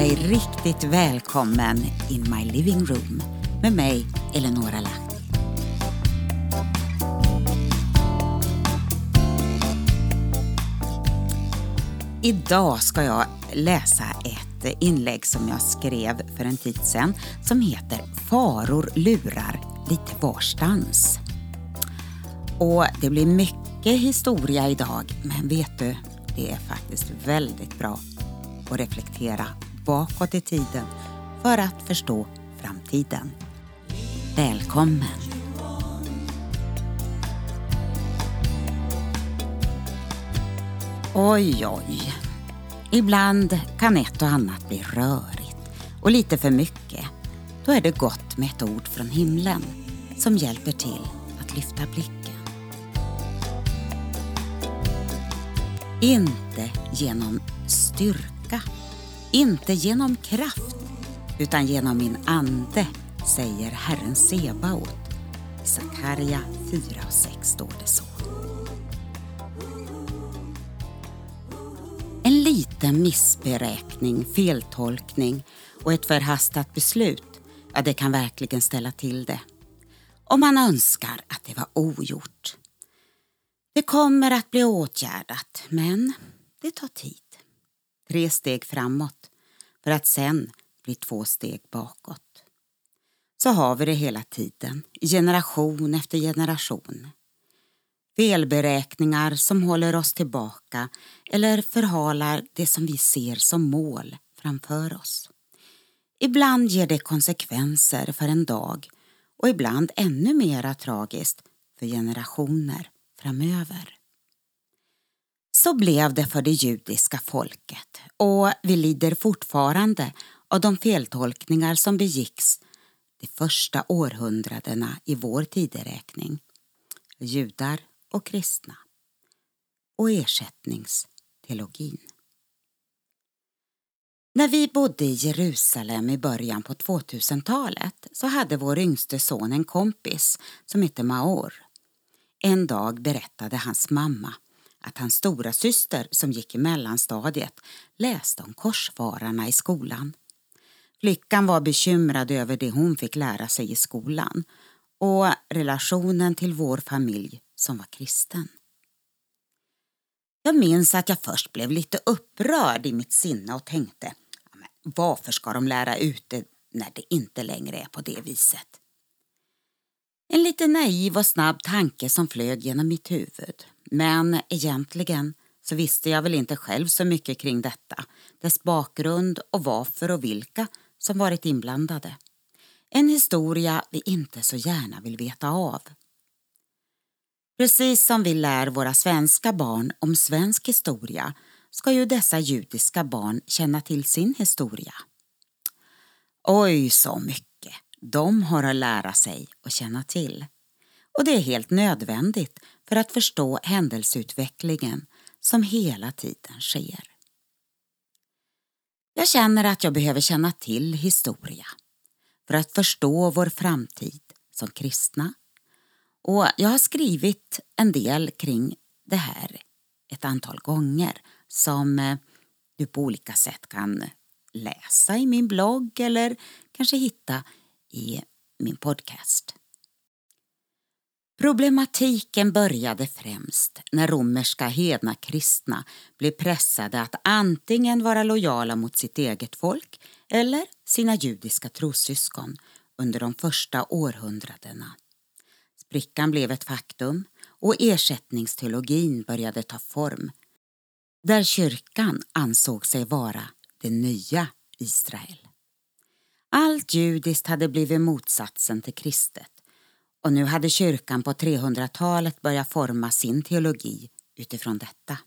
dig riktigt välkommen in my living room med mig, Eleonora Lahti. Idag ska jag läsa ett inlägg som jag skrev för en tid sedan som heter Faror lurar lite varstans. Och det blir mycket historia idag, men vet du, det är faktiskt väldigt bra att reflektera bakåt i tiden för att förstå framtiden. Välkommen! Oj, oj. Ibland kan ett och annat bli rörigt och lite för mycket. Då är det gott med ett ord från himlen som hjälper till att lyfta blicken. Inte genom styrka, inte genom kraft, utan genom min ande, säger Herren Sebaot. I Sakarja 4 och 6 står det så. En liten missberäkning, feltolkning och ett förhastat beslut, ja det kan verkligen ställa till det. Om man önskar att det var ogjort. Det kommer att bli åtgärdat, men det tar tid. Tre steg framåt för att sen bli två steg bakåt. Så har vi det hela tiden, generation efter generation. Felberäkningar som håller oss tillbaka eller förhalar det som vi ser som mål framför oss. Ibland ger det konsekvenser för en dag och ibland ännu mera tragiskt för generationer framöver. Så blev det för det judiska folket och vi lider fortfarande av de feltolkningar som begicks de första århundradena i vår tideräkning. Judar och kristna. Och ersättningsteologin. När vi bodde i Jerusalem i början på 2000-talet så hade vår yngste son en kompis som hette Maor. En dag berättade hans mamma att hans stora syster som gick i mellanstadiet läste om korsfararna i skolan. Flickan var bekymrad över det hon fick lära sig i skolan och relationen till vår familj som var kristen. Jag minns att jag först blev lite upprörd i mitt sinne och tänkte varför ska de lära ut det när det inte längre är på det viset? En lite naiv och snabb tanke som flög genom mitt huvud. Men egentligen så visste jag väl inte själv så mycket kring detta, dess bakgrund och varför och vilka som varit inblandade. En historia vi inte så gärna vill veta av. Precis som vi lär våra svenska barn om svensk historia ska ju dessa judiska barn känna till sin historia. Oj, så mycket de har att lära sig och känna till. Och det är helt nödvändigt för att förstå händelseutvecklingen som hela tiden sker. Jag känner att jag behöver känna till historia för att förstå vår framtid som kristna. Och jag har skrivit en del kring det här ett antal gånger som eh, du på olika sätt kan läsa i min blogg eller kanske hitta i min podcast. Problematiken började främst när romerska hedna kristna blev pressade att antingen vara lojala mot sitt eget folk eller sina judiska trossyskon under de första århundradena. Sprickan blev ett faktum och ersättningsteologin började ta form där kyrkan ansåg sig vara det nya Israel. Allt judiskt hade blivit motsatsen till kristet och nu hade kyrkan på 300-talet börjat forma sin teologi utifrån detta.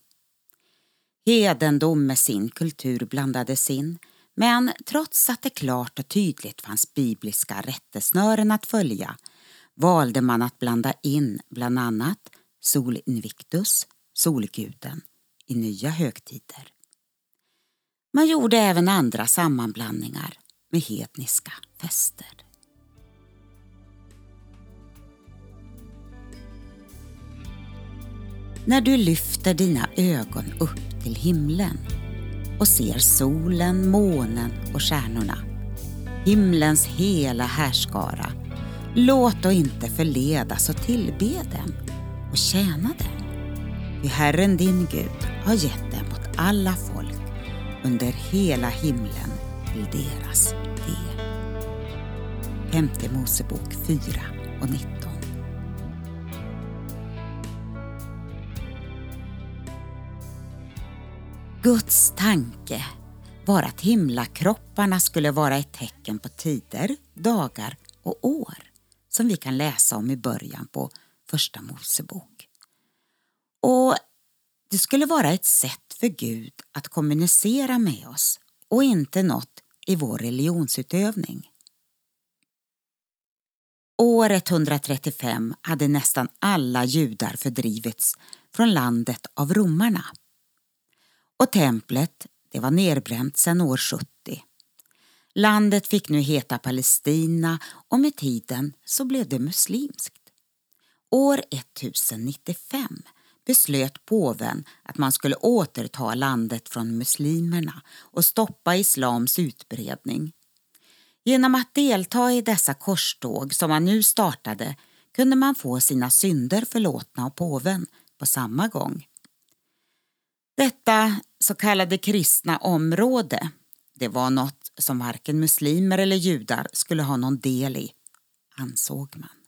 Hedendom med sin kultur blandades in men trots att det klart och tydligt fanns bibliska rättesnören att följa valde man att blanda in bland annat Sol Invictus, solguden, i nya högtider. Man gjorde även andra sammanblandningar med hedniska fester. När du lyfter dina ögon upp till himlen och ser solen, månen och stjärnorna. Himlens hela härskara. Låt då inte förledas och tillbe dem och tjäna dem. Ty Herren din Gud har gett dem åt alla folk under hela himlen till deras del. Femte Mosebok 4 och 19. Guds tanke var att himlakropparna skulle vara ett tecken på tider, dagar och år som vi kan läsa om i början på Första Mosebok. Och det skulle vara ett sätt för Gud att kommunicera med oss och inte något i vår religionsutövning. År 135 hade nästan alla judar fördrivits från landet av romarna. Och templet det var nerbränt sedan år 70. Landet fick nu heta Palestina och med tiden så blev det muslimskt. År 1095 beslöt påven att man skulle återta landet från muslimerna och stoppa islams utbredning. Genom att delta i dessa korståg som man nu startade kunde man få sina synder förlåtna av påven på samma gång. Detta så kallade kristna område det var något som varken muslimer eller judar skulle ha någon del i, ansåg man.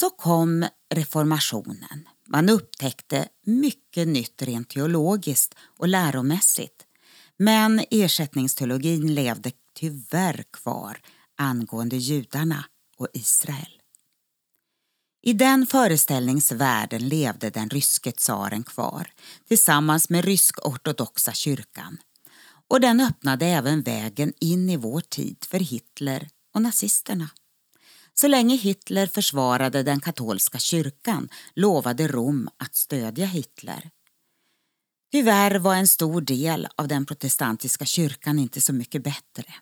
Så kom reformationen. Man upptäckte mycket nytt rent teologiskt och läromässigt. Men ersättningsteologin levde tyvärr kvar angående judarna och Israel. I den föreställningsvärlden levde den ryske tsaren kvar tillsammans med rysk-ortodoxa kyrkan och den öppnade även vägen in i vår tid för Hitler och nazisterna. Så länge Hitler försvarade den katolska kyrkan lovade Rom att stödja Hitler. Tyvärr var en stor del av den protestantiska kyrkan inte så mycket bättre.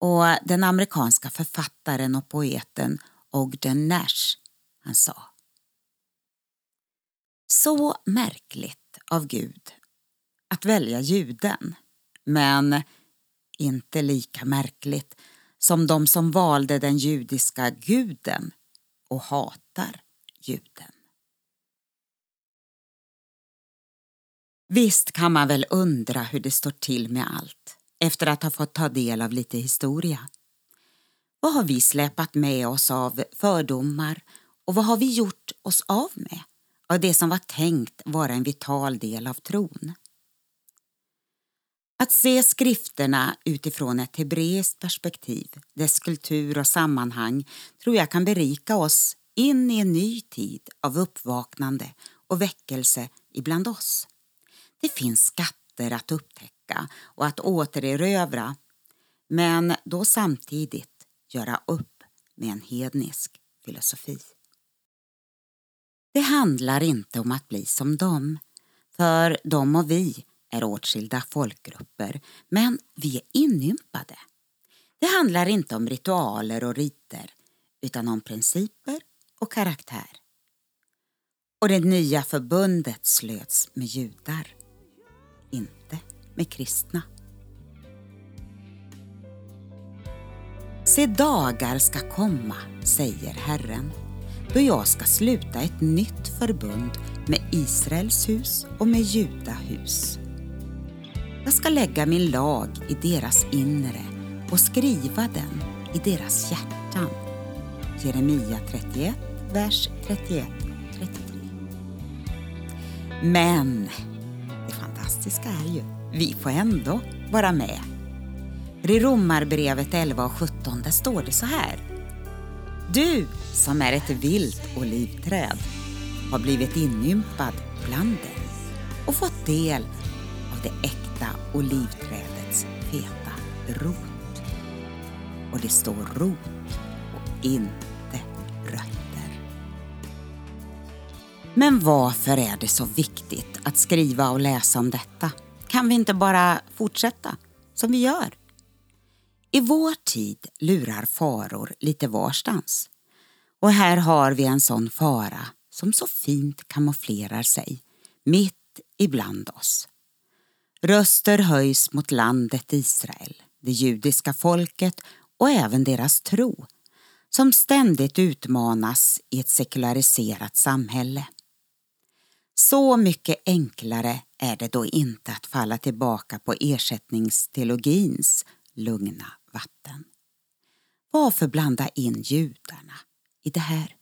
Och den amerikanska författaren och poeten Ogden Nash, han sa Så märkligt av Gud att välja juden, men inte lika märkligt som de som valde den judiska guden och hatar juden. Visst kan man väl undra hur det står till med allt efter att ha fått ta del av lite historia. Vad har vi släpat med oss av fördomar och vad har vi gjort oss av med av det som var tänkt vara en vital del av tron? Att se skrifterna utifrån ett hebreiskt perspektiv, dess kultur och sammanhang tror jag kan berika oss in i en ny tid av uppvaknande och väckelse ibland oss. Det finns skatter att upptäcka och att återerövra men då samtidigt göra upp med en hednisk filosofi. Det handlar inte om att bli som dem, för de och vi är åtskilda folkgrupper, men vi är inympade. Det handlar inte om ritualer och riter, utan om principer och karaktär. Och det nya förbundet slöts med judar, inte med kristna. Se dagar ska komma, säger Herren, då jag ska sluta ett nytt förbund med Israels hus och med Juda hus. Jag ska lägga min lag i deras inre och skriva den i deras hjärtan. Jeremia 31, vers 31-33. Men det fantastiska är ju, vi får ändå vara med. I Romarbrevet 11 och 17 där står det så här. Du som är ett vilt olivträd har blivit inympad bland dem och fått del av det äkta äta olivträdets feta rot. Och det står rot och inte rötter. Men varför är det så viktigt att skriva och läsa om detta? Kan vi inte bara fortsätta som vi gör? I vår tid lurar faror lite varstans. Och här har vi en sån fara som så fint kamouflerar sig mitt ibland oss. Röster höjs mot landet Israel, det judiska folket och även deras tro som ständigt utmanas i ett sekulariserat samhälle. Så mycket enklare är det då inte att falla tillbaka på ersättningsteologins lugna vatten. Varför blanda in judarna i det här?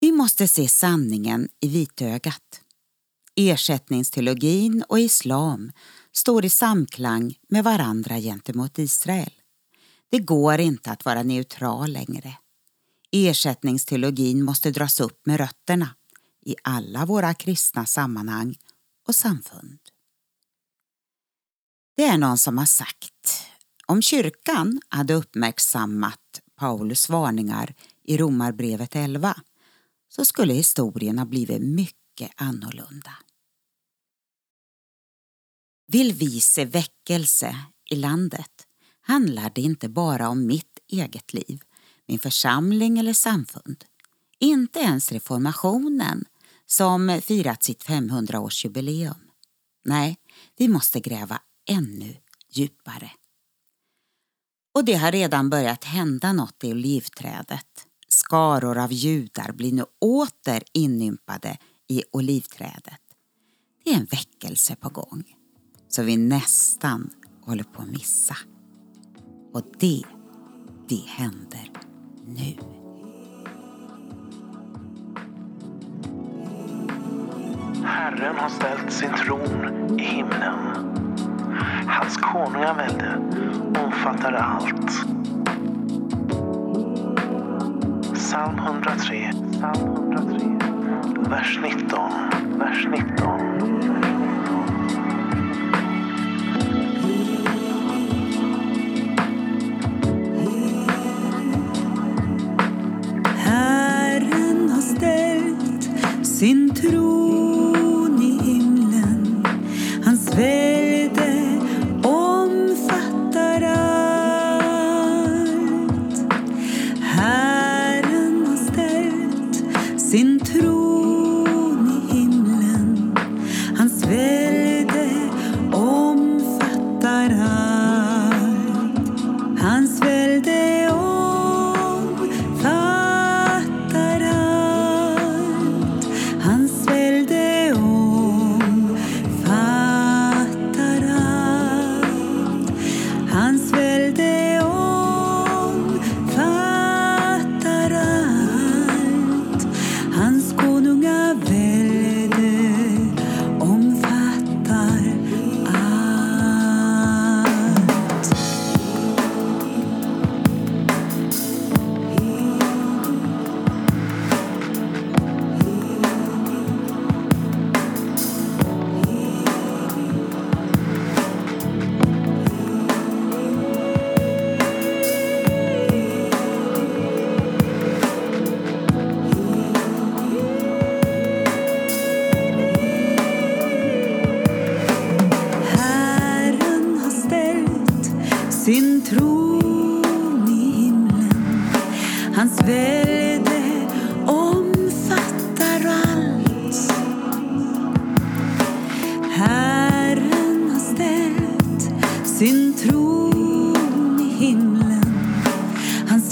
Vi måste se sanningen i vitögat. Ersättningsteologin och islam står i samklang med varandra gentemot Israel. Det går inte att vara neutral längre. Ersättningsteologin måste dras upp med rötterna i alla våra kristna sammanhang och samfund. Det är någon som har sagt om kyrkan hade uppmärksammat Paulus varningar i Romarbrevet 11 så skulle historien ha blivit mycket annorlunda. Vill vi se väckelse i landet handlar det inte bara om mitt eget liv, min församling eller samfund. Inte ens reformationen som firat sitt 500-årsjubileum. Nej, vi måste gräva ännu djupare. Och det har redan börjat hända något i olivträdet. Skaror av judar blir nu åter inympade i olivträdet. Det är en väckelse på gång, som vi nästan håller på att missa. Och det, det händer nu. Herren har ställt sin tron i himlen. Hans konungavälde omfattar allt. Psalm 103, Psalm 103, vers 19, tron i himlen. Hans välde omfattar allt. Herren har ställt sin tron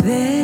there